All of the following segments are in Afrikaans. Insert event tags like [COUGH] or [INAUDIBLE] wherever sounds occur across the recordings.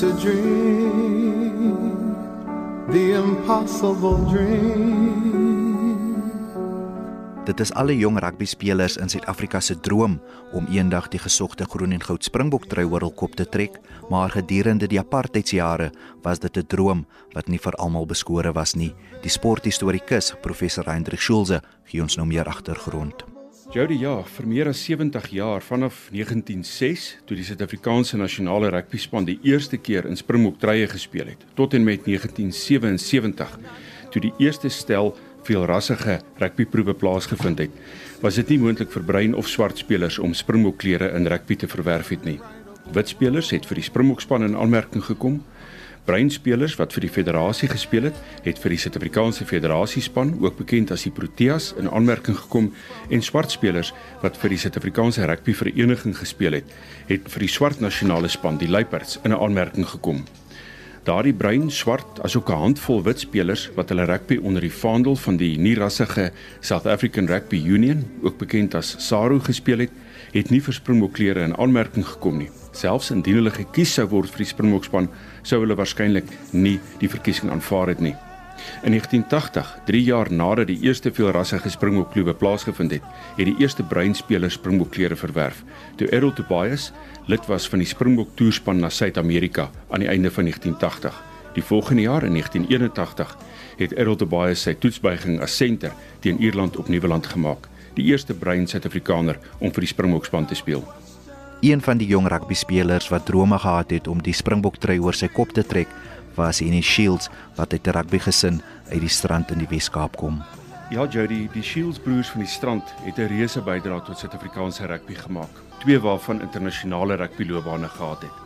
to dream the impossible dream. Dit is alle jong rugbyspelers in Suid-Afrika se droom om eendag die gesogte groen en goud Springbok trui wêreldkop te trek, maar gedurende die apartheidsjare was dit 'n droom wat nie vir almal beskore was nie. Die sporthistorikus professor Hendrik Schulze gee ons nou meer agtergrond. Jody ja, vir meer as 70 jaar vanaf 1906 toe die Suid-Afrikaanse nasionale rugbyspan die eerste keer in Springbok treye gespeel het, tot en met 1977 toe die eerste stel veelrassige rugbyproewe plaasgevind het, was dit nie moontlik vir bruin of swart spelers om Springbok klere in rugby te verwerf het nie. Wit spelers het vir die Springbokspan in aanmerking gekom, Breinspelers wat vir die federasie gespeel het, het vir die Suid-Afrikaanse Federasiespan, ook bekend as die Proteas, in aanmerking gekom en swart spelers wat vir die Suid-Afrikaanse Rugby Vereniging gespeel het, het vir die swart nasionale span, die Leopards, in aanmerking gekom. Daardie bruin, swart asook 'n handvol wit spelers wat hulle rugby onder die vaandel van die nie-rassige South African Rugby Union, ook bekend as SARU gespeel het, het nie vir Springbok klere in aanmerking gekom nie. Selfs indien hulle gekies sou word vir die Springbokspan, sou hulle waarskynlik nie die verkiesing aanvaar het nie. In 1980, 3 jaar nadat die eerste veelrassige Springbokklube plaasgevind het, het die eerste bruinspeler Springbokklere verwerf, toe Errol Tobias lid was van die Springbok toerspan na Suid-Amerika aan die einde van 1980. Die volgende jaar in 1981 het Errol Tobias sy toetsbuiging as senter teen Ierland op Nieuweland gemaak, die eerste bruin Suid-Afrikaner om vir die Springbokspan te speel. Een van die jong rugby spelers wat drome gehad het om die Springbok trui oor sy kop te trek, was Henny Shields wat uit 'n rugby gesin uit die strand in die Wes-Kaap kom. Ja Jody, die Shields broers van die strand het 'n reuse bydrae tot Suid-Afrikaanse rugby gemaak, twee waarvan internasionale rugbyloopbane gehad het.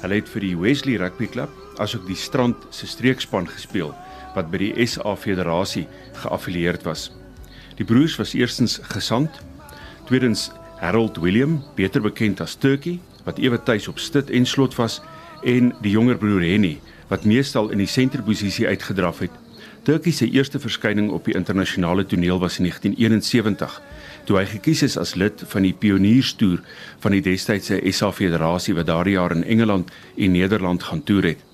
Hulle het vir die Wesley Rugby Club asook die Strand se streekspan gespeel wat by die SA Federasie geaffilieerd was. Die broers was eerstens gesant, tweedens Harold William, beter bekend as Turkey, wat ewe tuis op Stit en Slot was, en die jonger broer Henny, wat meestal in die senterposisie uitgedraf het. Turkey se eerste verskyning op die internasionale toneel was in 1971, toe hy gekies is as lid van die pionierstoer van die destydse SA Federasie wat daardie jaar in Engeland en Nederland gaan toer het.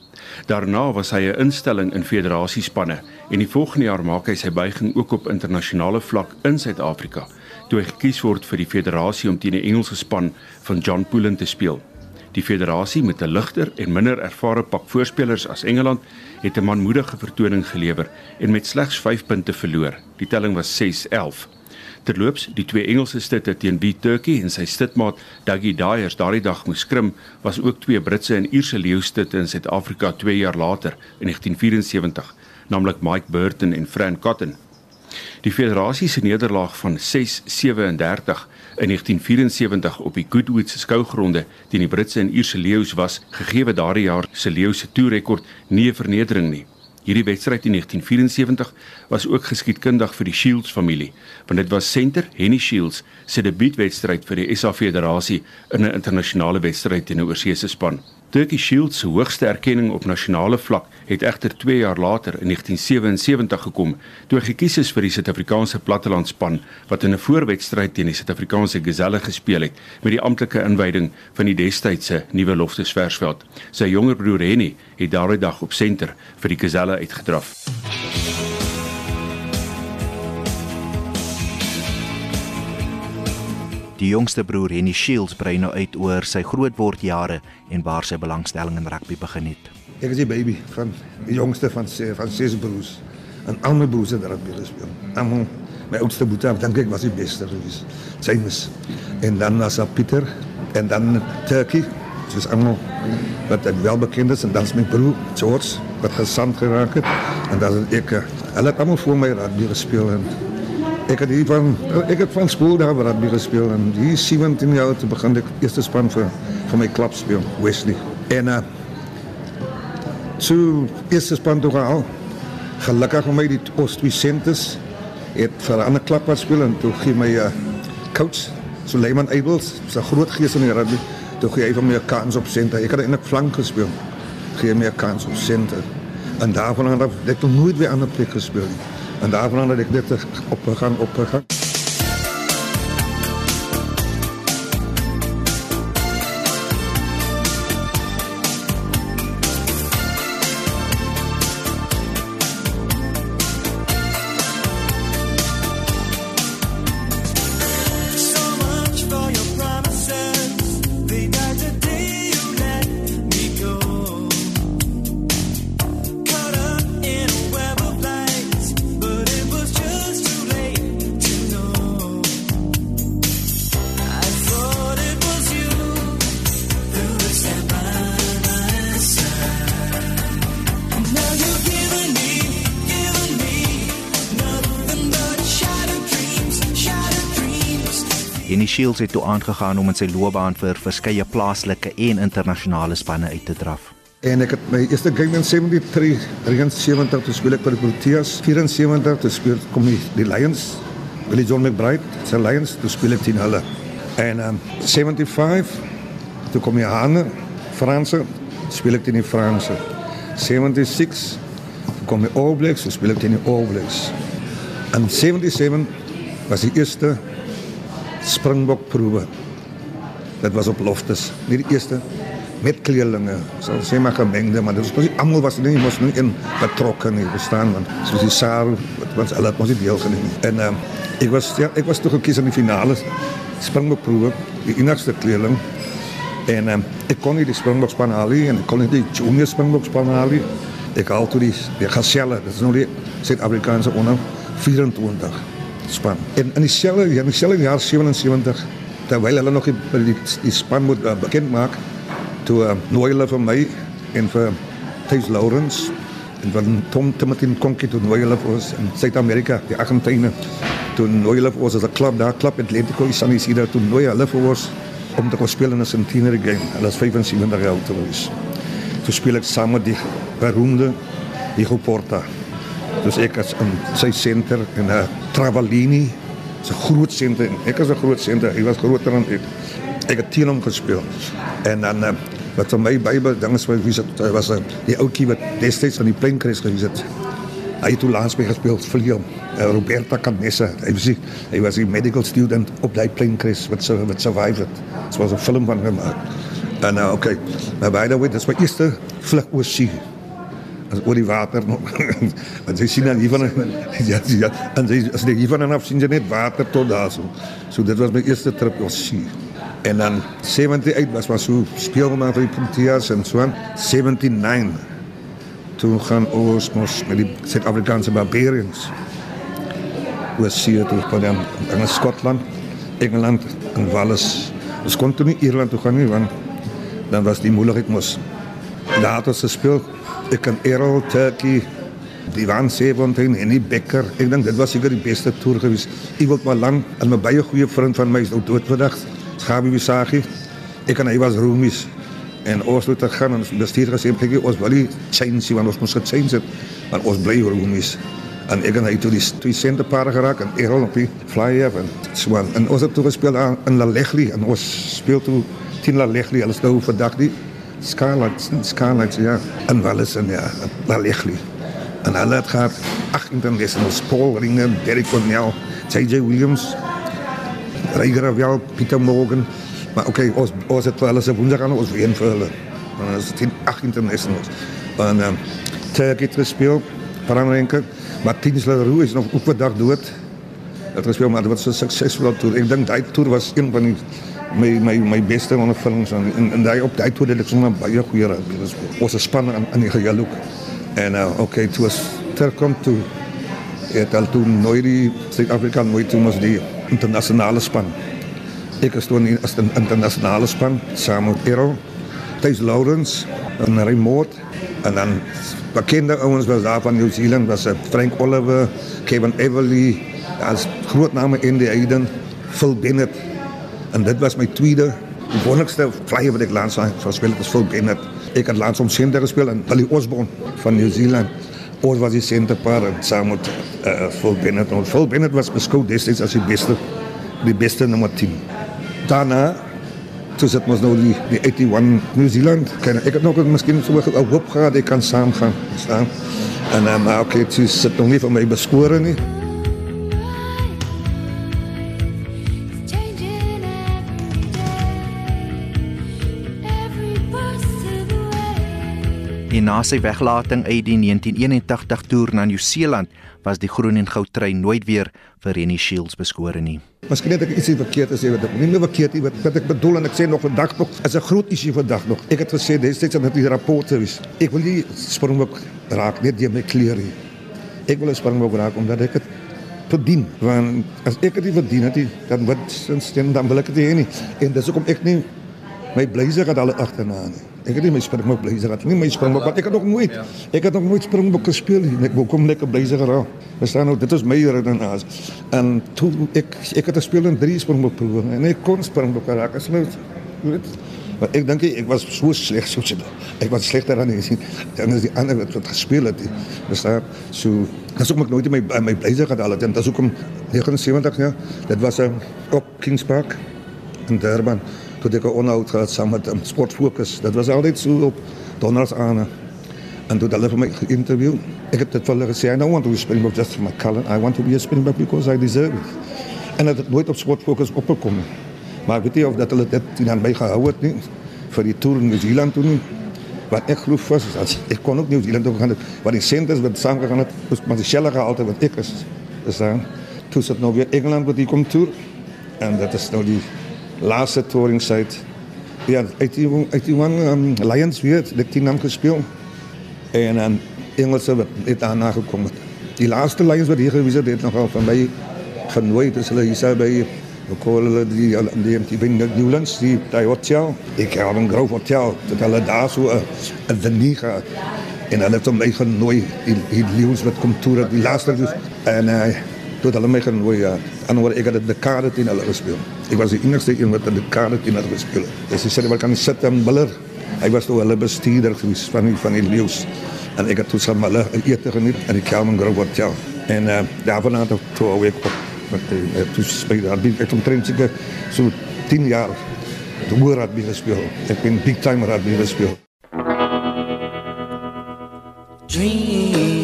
Daarna was hy 'n instelling in federasiespanne en die volgende jaar maak hy sy buiging ook op internasionale vlak in Suid-Afrika toe hy gekies word vir die federasie om teen die Engelse span van John Poolen te speel. Die federasie met 'n ligter en minder ervare pak voorspelers as Engeland het 'n manmoedige vertoning gelewer en met slegs 5 punte verloor. Die telling was 6-11. Terloops, die twee Engelse stitte teen wie Turkey en sy stitmaat Dougie Dyers daardie dag moes skrim, was ook twee Britse en Ierse leeustitte in Suid-Afrika 2 jaar later in 1974, naamlik Mike Burton en Fran Cotton. Die federasie se nederlaag van 6-37 in 1974 op die Goodwood se skougronde teen die Britse en Ierse leeu's was gegee daardie jaar se leeu se toerekord nie 'n vernedering nie. Hierdie wedstryd in 1974 was ook geskiedkundig vir die Shields familie, want dit was senter Henny Shields se debuutwedstryd vir die SA Federasie in 'n internasionale wedstryd teen 'n oorsese span. Turkey Shield se hoogste erkenning op nasionale vlak het egter 2 jaar later in 1977 gekom toe hy gekies is vir die Suid-Afrikaanse plattelandspan wat in 'n voorwedstryd teen die Suid-Afrikaanse Gazelle gespeel het met die amptelike inwyding van die destydse nuwe Loftus Versveld. Sy jonger broer Henny het daardie dag op senter vir die Gazelle uitgedraf. Die jongste broer Henny Shields brei nou uit oor sy grootwordjare en waar sy belangstelling in rugby begin het. Ek is die baby van die jongste van van ses broers. En al my broers het rugby gespeel. Almal my oudste broer, dink ek was die beste gewees. James. En dan was daar Pieter en dan Turkey. Dis almal wat ek wel bekend is en dan is my broer George wat gesand geraak het en dan ek hulle het almal voor my rugby gespeel en Ek het hier van ek het van skool daar rugby gespeel en hier 17 jaar te begin ek eerste span vir vir my klub speel Wesley. En uh so eerste span toe al. Gelukkig om my die Oost-Vicentes het vir 'n ander klub wat speel en toe gee my uh coach Suleiman Abels, so groot gees in die rugby, toe gee hy vir my 'n kans op senter. Ek het eintlik flank gespeel. Gee my 'n kans op senter. En daarvan af het ek nooit weer aan 'n plek gespeel nie. En daarvan dat ik dit opgegaan, opgegaan. Jenny Shields het toe aangegaan om in sy loopbaan vir verskeie plaaslike en internasionale spanne uit te draf. En ek het my eerste game in 73, 73 toe speel ek vir die Proteas, 74 toe speel kom die, die Lions, Billy John McBride, se Lions, toe speel ek teen hulle. En um 75 toe kom die Hane, Franse, speel ek teen die Franse. 76 toe kom die All Blacks, toe speel ek teen die All Blacks. En 77 was die eerste Springbok proewe. Dit was op Loftus, nie die eerste met kleerlinge, sal sê maar gemengde, maar dit was nie almal was nie mos nie in betrokke nie, verstaan want soos die Saar wat ons hulle het mos nie deel geneem nie. En ehm um, ek was ja, ek was toe gekies in die finale Springbok proewe, die enigste kleerling. En ehm um, ek kon nie die Springbok span haal nie en ek kon nie die junior Springbok span haal nie. Ek haal toe die die Gaselle, dit is nou die Suid-Afrikaanse onder 24 span. En in dieselfde in dieselfde jaar 77 terwyl hulle nog die die, die span moet uh, bekend maak toe uh, nooi hulle vir my en vir Thijs Lawrence en van Tom Timothy Konkie toe nooi hulle vir ons in Suid-Amerika, die Argentyne. Toe nooi hulle vir ons as 'n klub daar, klub Atletico San Isidro, toe nooi hulle vir ons om te kom speel in 'n centenary game. Hulle is 75 jaar oud gewees. Toe speel ek saam met die beroemde Diego Porta. Dus ek as in sy senter en 'n Travallini, 'n groot senter. Ek is 'n groot senter. Hy was groter dan ek. Ek het teen hom gespeel. En dan uh, wat vir my Bybel dinge was wie se was uh, die ouetjie wat destyds aan die Pleinkruis gewees het. Hy het toe laas by gespeel hom. Uh, Roberta Canessa. Hy was hy was 'n medical student op daai Pleinkruis wat so wat survived het. Dit was 'n film van hom. En uh, okay. Maar by the way, dis my eerste vlug oor see as oor die water nog. [LAUGHS] Want jy sien dan hier van ja ja en jy as jy hier van af sien jy net water tot daar so. So dit was my eerste trip oor see. En dan 78 was maar so speel vir die Proteas en so aan 79 toe gaan ons mos met die Suid-Afrikaanse Barbarians was hier toe van dan in Skotland, Engeland en Wales. Ons kon toe nie Ierland toe gaan nie want dan was die moeilikheid mos daar het ons gespeel ek kan Errol Turkey die van Seventeen en die Becker ek dink dit was seker die beste toer gewees Iwald Malan en my baie goeie vriend van my is nou dood vandag Gabi Visagi ek en hy was roomies. En ons het gegaan en ons bestuur gesê ek ons wil nie change want ons moet gechange het. Maar ons bly roomies. En ek en hy toe die twee sente paar geraak en Errol op die flyer en so en ons het toe gespeel in La Legli en ons speel toe teen La Legli alles nou vandag die Skylights, Skylights ja, en Wallis en ja, Lalegli. En hulle het gehad 28 nasionals, Paul Ringer, Derek Cornell, J.J. Williams, Ryger Ravel, Pieter Morgan. Maar oké, okay, ons, ons het vir hulle se woensdag aan ons ween vir hulle. En ons het 18 nasionals. En um, Turk het gespeel, Paranrenke. Martins Leroux is nog op 'n dag dood. Het gespeel, maar dit was 'n suksesvolle toer. Ek dink daai toer was een van die my my my beste ondervindings en in in daai op daai toe het ek sommer baie goeie rugby gespeel. Ons is span aan in die geheel ook. En uh okay, toe was terkom toe het al toe nooit die Suid-Afrika nooit toe mos die internasionale span. Ek is toe in as 'n internasionale span saam met Errol, Thys Lawrence en Raymond en dan bekende ouens was daar van New Zealand was Frank Oliver, Kevin Everly, as groot name in die Eden, Phil Bennett En dit was my tweede wonderlikste flyer wat ek laas gespeel het, was Phil Bennett. Ek het laas om senter gespeel in Billy Osborne van New Zealand. Ons was die senterpaar saam met uh, Phil Bennett. En Phil Bennett was beskou destyds as die beste die beste nommer 10. Daarna toe sit ons nou die, die 81 New Zealand. Ken, ek het nog miskien so 'n hoop gehad ek kan saam gaan staan. En um, maar okay, toe sit nog nie vir my beskore nie. En na sy weglating uit die 1981 toer na Nieu-Seeland was die groen en goud trein nooit weer vir Rennie Shields beskore nie. Miskien het ek ietsie verkeerd gesê wat ek nie meer verkeerd nie wat, wat ek bedoel en ek sê nog vandag nog is 'n groot issue vandag nog. Ek het gesê destyds aan die rapporte wys. Ek wil nie Springbok raak net deur my klere nie. Ek wil Springbok raak omdat ek dit verdien. Want as ek dit verdien het, dan wat sinds dan wil ek dit hê nie. En dis hoekom ek nie My blazer het hulle agterna nie. Ek het nie my springbok blazer gehad nie, my springbok, want ek het nog nooit ek het nog nooit springbok gespeel nie. Ek wou kom lekker blazer gehad. Verstaan nou, dit is my redenaas. En toe ek ek het gespeel in drie springbok proewe en ek kon springbok raak as nou weet Maar ek dink ek was so sleg so sê. Ek was slegter dan ek sien. Dan is die ander wat wat gespeel het. Verstaan? So dis ook nooit my my blazer gehad al het en dis ook om 79 ja. Dit was 'n op Kings Park in Durban toe ek 'n onderhoud gehad saam met 'n sportfokus. Dit was altyd so op donderdags aan. En toe hulle vir my geïnterview. Ek het dit vir hulle gesê, I don't want to be Springbok just for my talent. I want to be a Springbok because I deserve it. En dit het nooit op sportfokus opgekom nie. Maar ek weet nie of dat hulle dit dan by gehou het nie vir die toer in New Zealand toe nie. Wat ek glo vas is as ek kon ook New Zealand toe gaan het, wat die senters wat saam gegaan het, was maar die selle gehalte wat ek is. Is dan toe sit nou weer Engeland wat hier kom toer. En dit is nou die laaste touring site. Ja, uit die uit die one um, Lions weer, ek het naam gespeel. En dan Engelse wat net daarna gekom het. Die laaste Lions wat hier gewees het, het nogal van my genooi, dis hulle hier sou by call hulle die die die bin Newlands die die hotel. Ik heb een groot hotel dat hulle daar so 'n 'n diner gehad. En hulle het my genooi die die leeu's wat kom toe die laaste dus en uh, toe hulle my genooi ja. En oor ek het de kaarte teen hulle gespeel. Ek was die enigste een wat de kaarte teen hulle gespeel het. Hulle sê wat kan sit en biller. Hy was toe hulle bestuurder gewees van die van die leeu's. En ek het toe saam hulle ete geniet in die Kelman Grove Hotel. En uh, daarvan het ek toe ook met uh, toe speel rugby ek het omtrent seker so 10 jaar de hoër rugby gespeel. Ek ben big time rugby gespeel. Dream, dream,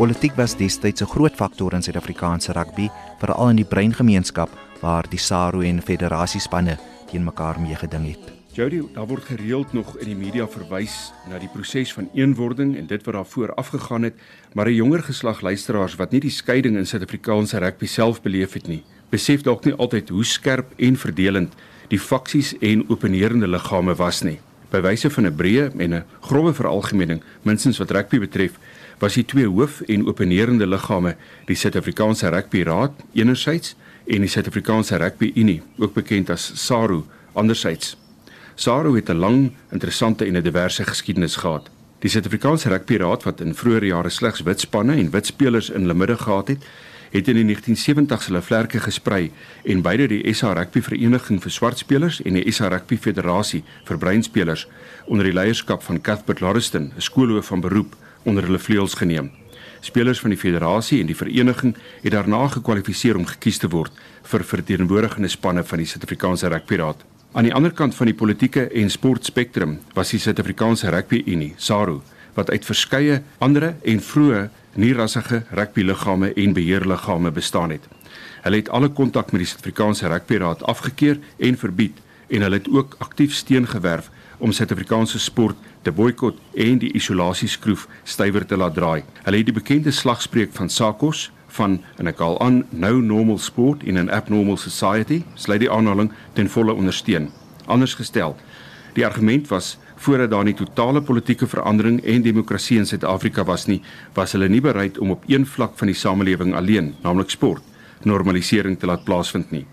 Politiek was destyds 'n groot faktor in Suid-Afrikaanse rugby, veral in die breingemeenskap waar die SARU en federasiespanne teen mekaar meegeding het. Jody, daar word gereeld nog in die media verwys na die proses van eenwording en dit wat daarvoor afgegaan het, maar 'n jonger geslag luisteraars wat nie die skeiding in Suid-Afrikaanse rugby self beleef het nie, besef dalk nie altyd hoe skerp en verdelend die faksies en openerende liggame was nie. By wyse van 'n breë en 'n grove veralgemening, minstens wat rugby betref, was die twee hoof- en openerende liggame die Suid-Afrikaanse Rugby Raad enerzijds en die Suid-Afrikaanse Rugby Unie, ook bekend as SARU, anderzijds. SARU het 'n lang, interessante en 'n diverse geskiedenis gehad. Die Suid-Afrikaanse Rugby Raad wat in vroeë jare slegs wit spanne en wit spelers in hulle midde gehad het, het in die 1970s hulle vlerke gesprei en beide die SA Rugby Vereniging vir swart spelers en die SA Rugby Federasie vir breinspelers onder die leierskap van Cuthbert Lauriston, 'n skoolhoof van beroep, onder hulle vleuels geneem. Spelers van die federasie en die vereniging het daarna gekwalifiseer om gekies te word vir verteenwoordigende spanne van die Suid-Afrikaanse Rugby Raad. Aan die ander kant van die politieke en sportspektrum was die Suid-Afrikaanse Rugby Unie, SARU, wat uit verskeie ander en vroeë nie-rassige rugbyliggame en beheerliggame bestaan het. Hulle het alle kontak met die Suid-Afrikaanse Rugby Raad afgekeur en verbied en hulle het ook aktief steun gewerf om Suid-Afrikaanse sport te boikot en die isolasieskroef stywer te laat draai. Hulle het die bekende slagspreuk van SAKOS van en ek haal aan nou normal sport in 'n abnormal society, sluit die aanhaling ten volle ondersteun. Anders gestel, die argument was voordat daar nie totale politieke verandering en demokrasie in Suid-Afrika was nie, was hulle nie bereid om op een vlak van die samelewing alleen, naamlik sport, normalisering te laat plaasvind nie.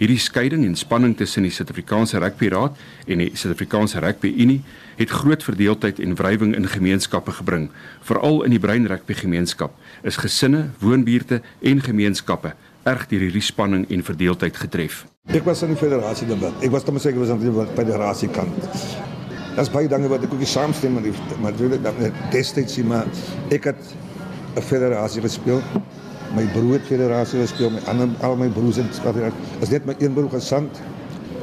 Hierdie skeiding en spanning tussen die Suid-Afrikaanse Rugby Raad en die Suid-Afrikaanse Rugby Unie het groot verdeeldheid en wrywing in gemeenskappe gebring. Veral in die brein rugby gemeenskap is gesinne, woonbuurte en gemeenskappe erg deur hierdie spanning en verdeeldheid getref. Ek was aan die federasie debat. Ek was kom sê ek was aan die federasie kant. Daar's baie dinge wat ek ook nie saamstem met die maar dit dat destyds sien maar ek het 'n federasie gespeel. My broer het federasie gespeel, my ander al my broers het federasie. Is net een broer.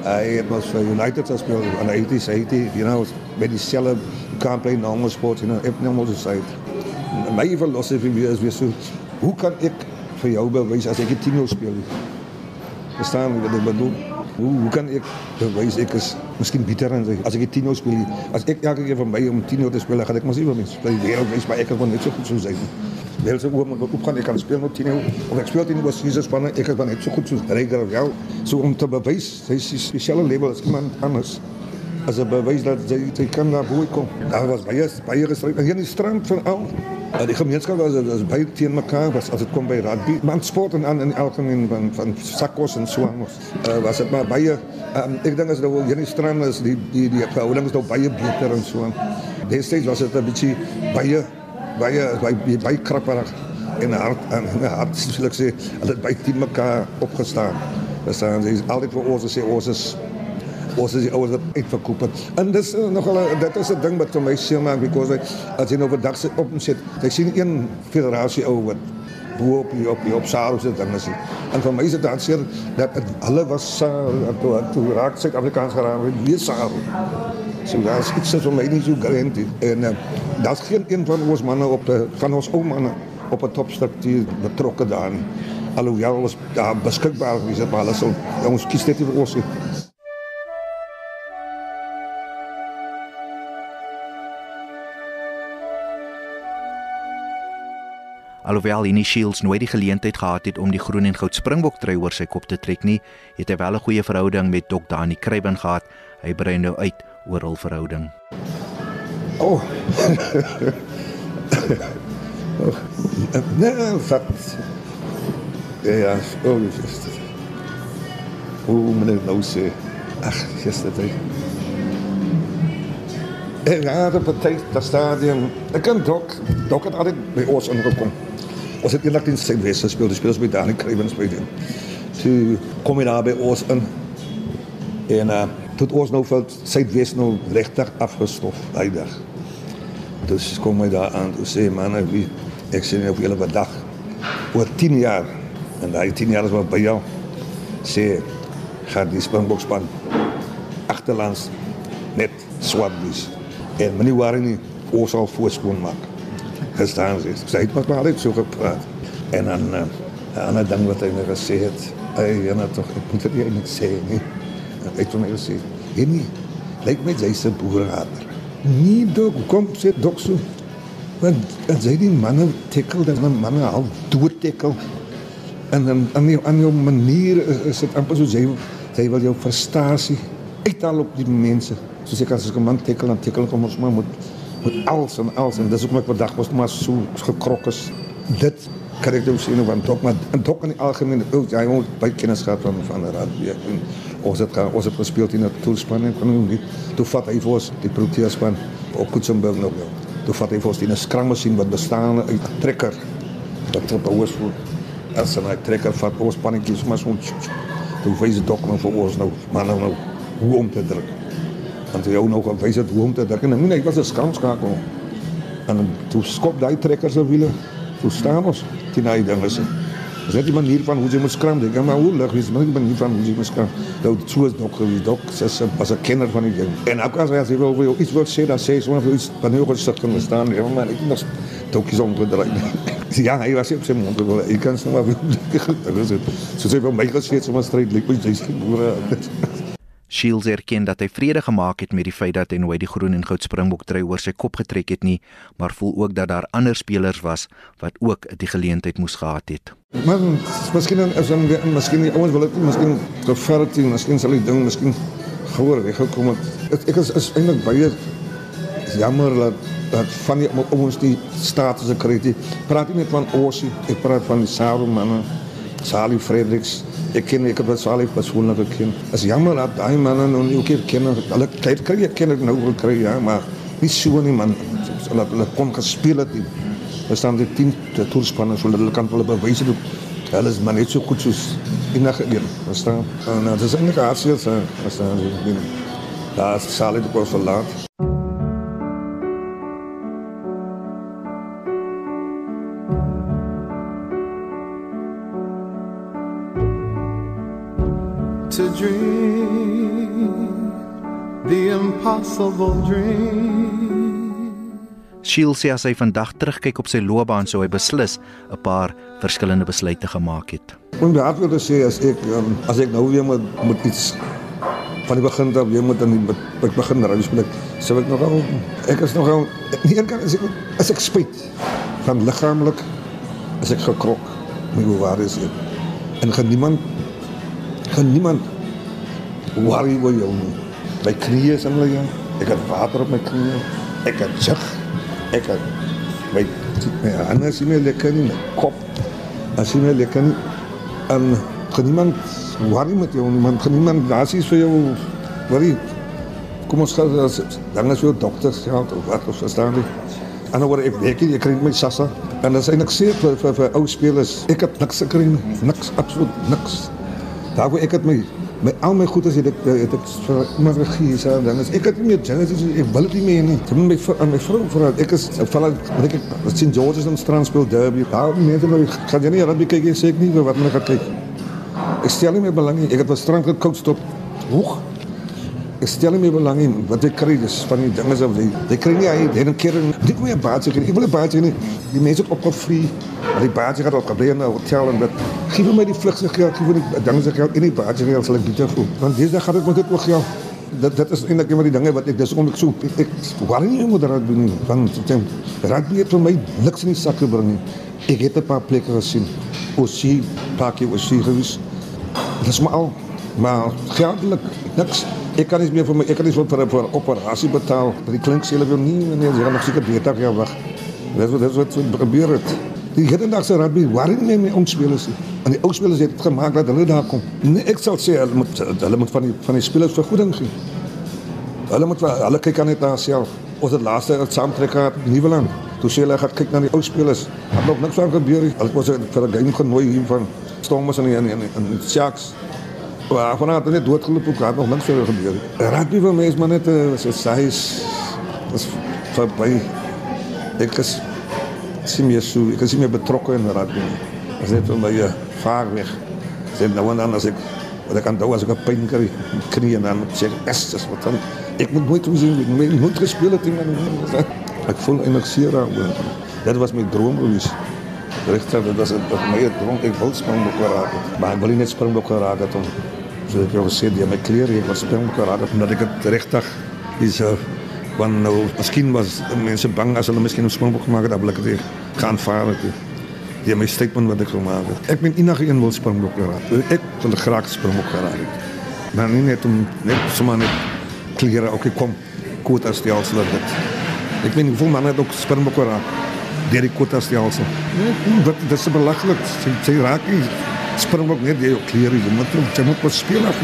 Hy het mos vir United gespeel en hy het hy het you know met dieselfde can't play normal sport, you know, normal society. My philosophy is weer so hoe kan ek vir jou bewys as ek 'n 10 jaar speel? Verstaan jy wat ek bedoel? Hoe hoe kan ek bewys ek is miskien beter ek as ek 10 jaar speel? As ek elke keer van my om 10 jaar te gaan ek mos nie meer speel. Die wêreld wys maar ek kan net so goed soos hy. bel ze oom op gaan ek kan speel met Tino of ek speel teen die Jesus spanne ek is maar net so goed soos Reiger of jou so om te bewys hy is 'n spesiale level as iemand anders as 'n bewys dat jy jy kan daar bo kom daar was baie baie gestryd hier in die strand van al Uh, die gemeenskap was, was baie teen mekaar was as dit kom by rugby, man sport en aan in algemeen van van sakkos en so aan. Uh, was dit maar baie um, ek dink as dit wel hierdie strand is die die die verhoudings nou baie beter en so. Destyds was dit 'n bietjie baie baie baie baie krapperig en hard en hard soos ek sê, hulle het baie teen mekaar opgestaan. Dis dan is altyd vir ons sê ons is ons is die ouers wat uitverkoop het. En dis uh, nogal dit is 'n ding wat vir my seer maak because as jy nou vandag sit op en sit, jy sien een federasie ou wat bo op die, op die, op Saros dit dan is. het. En vir my is dit dan seer dat het, hulle was uh, toe toe raak Suid-Afrikaans geraak met weer Saros. So daar's iets wat vir my nie so garant is. En uh, daar's geen een van ons manne op de van ons ou manne op 'n topstruktuur betrokke daarin. Alhoewel ons daar beskikbaar is, maar hulle sal ons kies net vir ons Alhoewel Henny Shields nooit die geleentheid gehad het om die groen en goud springbok trui oor sy kop te trek nie, het hy wel 'n goeie verhouding met Dr. Dani Kruiben gehad. Hy brei nou uit oor hul verhouding. Oh. [LAUGHS] oh. Nee, vat. Ja, ja, oh, just. Hoe meneer nou sê. Ag, dit. En de partij, dat stadion. Ik kan Dok. Dok had altijd bij ons ingekomen. Ons het eendag in Zuidwest gespeeld. De spelers bij Dani Kruijven spelen. Toen kom je daar bij ons in. En uh, toen ons nou van Zuidwest nou rechter afgestoft. Die dag. Dus kom je daar aan. Toen zei man, wie, ik zie niet op jullie dag. Voor tien jaar. En die tien jaar is wat bij jou. Zei, gaat die Springbokspan achterlands net zwart dus. En meneer niet ons al voorspoon maken. Gestaan ze. Zij het met me altijd zo gepraat. En dan, uh, een ander ding wat hij me gezegd. Hey, toch, ik moet het hier niet zeggen. Hij heeft van mij gezegd. Henny, lijkt mij zij zijn boerenhater. Nee, dok, kom, zit dok zo. Want en zij die mannen tikkel, dat een mannen al doortikkel. En dan aan jou, aan jou manier is, is het amper zo, zij, zij wil jou frustratie uithaal op die mensen. Soos ek as ek 'n man tikkel en tikkel kom ons maar moet met alles en alles en dis ook wat vandag was maar so gekrok is. Dit kan ek nou sien want ook maar ook in die algemeen ook jy moet baie kennis gehad van van die rugby en ons het ons het gespeel in 'n toerspan en kon nie toe vat hy vir ons die Protea span op Kutsenburg nog wel. Toe vat vir ons die 'n skrammasjien wat bestaan uit 'n trekker wat op ons voor as 'n trekker vat pannetjies maar so toe wys dit ook nog vir ons nou maar nou, nou hoe om te druk want jy ook nog wys dit hoe om te druk en nee, nee, was 'n skramskakel. En toe skop daai trekker se wiele. Toe staan ons teen daai ding is. Dis net die manier van hoe jy moet skram. Ek maar hoe lig is maar die manier van hoe jy moet skram. Nou so is nog gewees dok ses was 'n kenner van die ding. En ook as hy wil wil iets wil sê dat sê so of iets van hoe gesig kan staan. Ja maar ek nog dalk is omgedryf. Ja, hy was op sy mond. Ek kan sê maar wie [LAUGHS] dit is. So sê vir my gesê so 'n stryd Shields erken dat hy vrede gemaak het met die feit dat hy nooit die groen en goud springbok trui oor sy kop getrek het nie, maar voel ook dat daar ander spelers was wat ook die geleentheid moes gehad het. Maar miskien as dan weer miskien die ouens wil dit miskien gevaar het, miskien sal die ding miskien gehoor het gekom het. Ek is is eintlik baie jammer dat dat van die ouens die status gekry het. Praat nie net van Ossie, ek praat van die Saro manne, Sali Fredericks ek ken ek het Salif persoonlik geken. Is jammer dat daai manne nou nie ook ken. Hulle kyk kry ek ken ek nou wil kry ja, maar nie so nie man. Hulle hulle kon gespeel het. Er staan die 10 toerspanne so hulle kan hulle bewys het. Hulle is maar net so goed soos enige een. Verstaan? En dit is eintlik hartseer so as dan daar Salif het kos verlaat. Impossible dream. Shields sê as hy vandag terugkyk op sy loopbaan sou hy beslis 'n paar verskillende besluite gemaak het. Om die hart wil sê as ek um, as ek nou weer moet moet iets van die begin af weer moet aan die ek begin ry speel ek sou ek nogal ek is nogal nie een kan as ek as ek spyt van liggaamlik as ek gekrok my waar is ek. En gaan niemand gaan niemand worry oor jou nie. My knieë is in lyn. Ek het water op my knieë. Ek het jig. Ek het my my hande is nie meer lekker nie. My kop as jy meer lekker nie. En gaan niemand worry met jou nie. Man gaan niemand is vir jou worry. Kom ons gaan as dan as jou dokters ja of wat of verstaan jy? En dan word ek werk jy kry my sassa. En dan sê ek sê vir vir, vir ou spelers, ek het niks gekry nie. Niks absoluut niks. Daar waar ek het my my al my goed as ek het het ek vir iemand gegee sê dan is ek het nie meer Genesis ek wil dit nie meer nie. Ek moet my aan my vrou vra ek is ek val wat ek wat St George's in strand speel derby. Daar mense nou gaan jy nie rugby kyk jy sê ek nie wat moet ek kyk. Ek stel nie meer belang nie. Ek het op strand gekoach tot hoog. Ek stel meer belang in wat ek kry dis van die dinge so jy jy kry nie hy het 'n keer dit moet jy baadjie kry. Ek wil 'n baadjie nie. Die mense het opgevrie. Maar die baadjie gaat opgebly in 'n hotel en dit gee vir my die vlugse geld, gee vir die dinge se geld en die baadjie geld sal ek beter voel. Want dis dan gaan ek met dit ook geld. Dat dit is eintlik een van die dinge wat ek dis om ek so ek, ek worry nie oor rugby. Want ek rugby het vir my niks in die sak gebring nie. Ek het 'n paar plekke gesien. Osie, Paki, Osie gewees. Dit is maar al. Maar geldelik niks. Ek kan nie meer vir my ek kan nie vir vir 'n vir 'n operasie betaal. Maar die klink sê hulle wil nie nee, jy gaan nog seker beter jaar wag. Dis wat dis wat so gebeur het. Die hedendagse rugby worry nie meer met ons spelers. En die ou spelers het dit gemaak dat hulle daar kom. Nee, ek sal sê hulle moet hulle moet van die van die spelers vergoeding gee. Hulle moet hulle kyk aan net na self. Ons het laaste het saamtrek gehad in Nieuweland. Toe sê hulle gaan kyk na die ou spelers. Het nog niks van gebeur nie. Hulle was vir 'n game genooi hier van Stormers en en en, en Sharks. Maar vanaand het net doodgeloop ook, het nog niks verder gebeur. nie. Rugby vir my is maar net 'n so size is verby. Ek is sien meer so, ek is nie meer betrokke in rugby nie. Dit is net vir my 'n vaar weg. Sê nou en dan as ek wat ek kan doen as ek 'n pyn kry, knie en dan sê ek, "Es, dis wat dan ek moet nooit sien, ek moet nooit gespeel het in my Ek voel eintlik seer daaroor. Dit was my droom gewees. Regtig, dit was 'n wat my droom ek wil springbok raak het. Maar ek wil nie net springbok raak het om so ek jou gesê die my klere ek was springbok raak het omdat ek dit regtig is uh, want nou miskien was mense bang as hulle miskien 'n springbok gemaak het, dan wil ek dit gaan vaar het. Die my statement wat ek gemaak het. Ek ben enige een wil springbok raak. Ek wil graag springbok raak het. Maar nie net om net sommer net klere ook kom quota stelsel dit. Ek weet nie hoeveel manne het ook springbok raak deur die quota stelsel. Nee, dit dit is belaglik. Sy, sy raak nie springbok net deur jou klere, jy moet jy moet pas speel af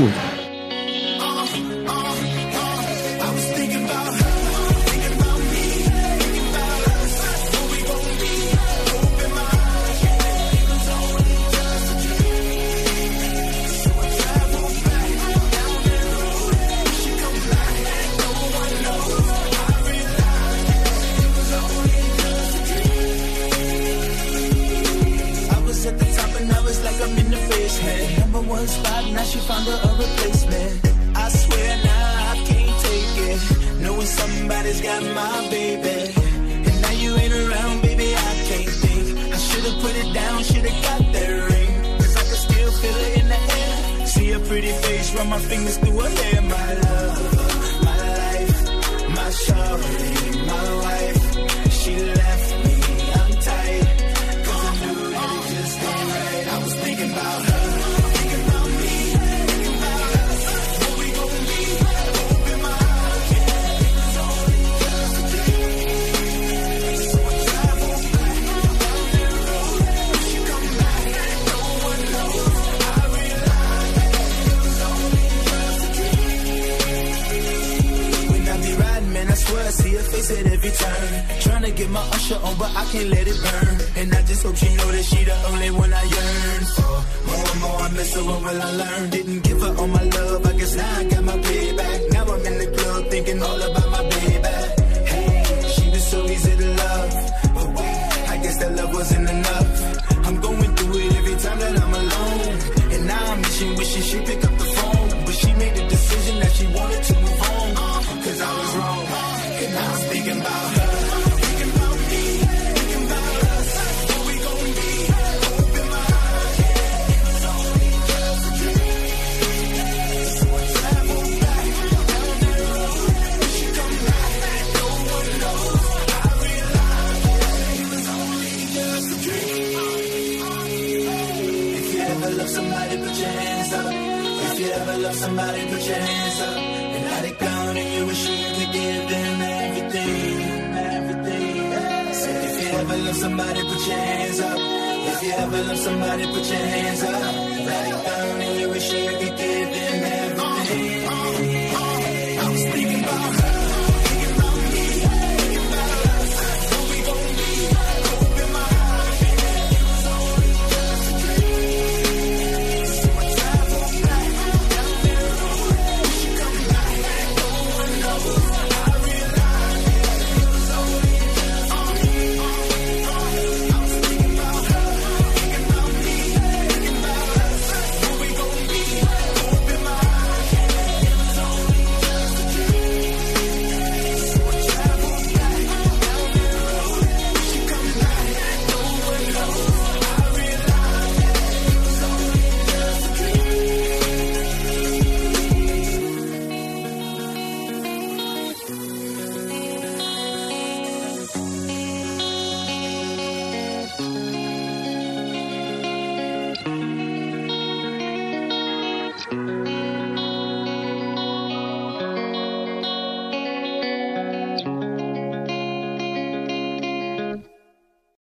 can't let it burn. And I just hope she know that she the only one I yearn for. More and more I miss her, what will I learn?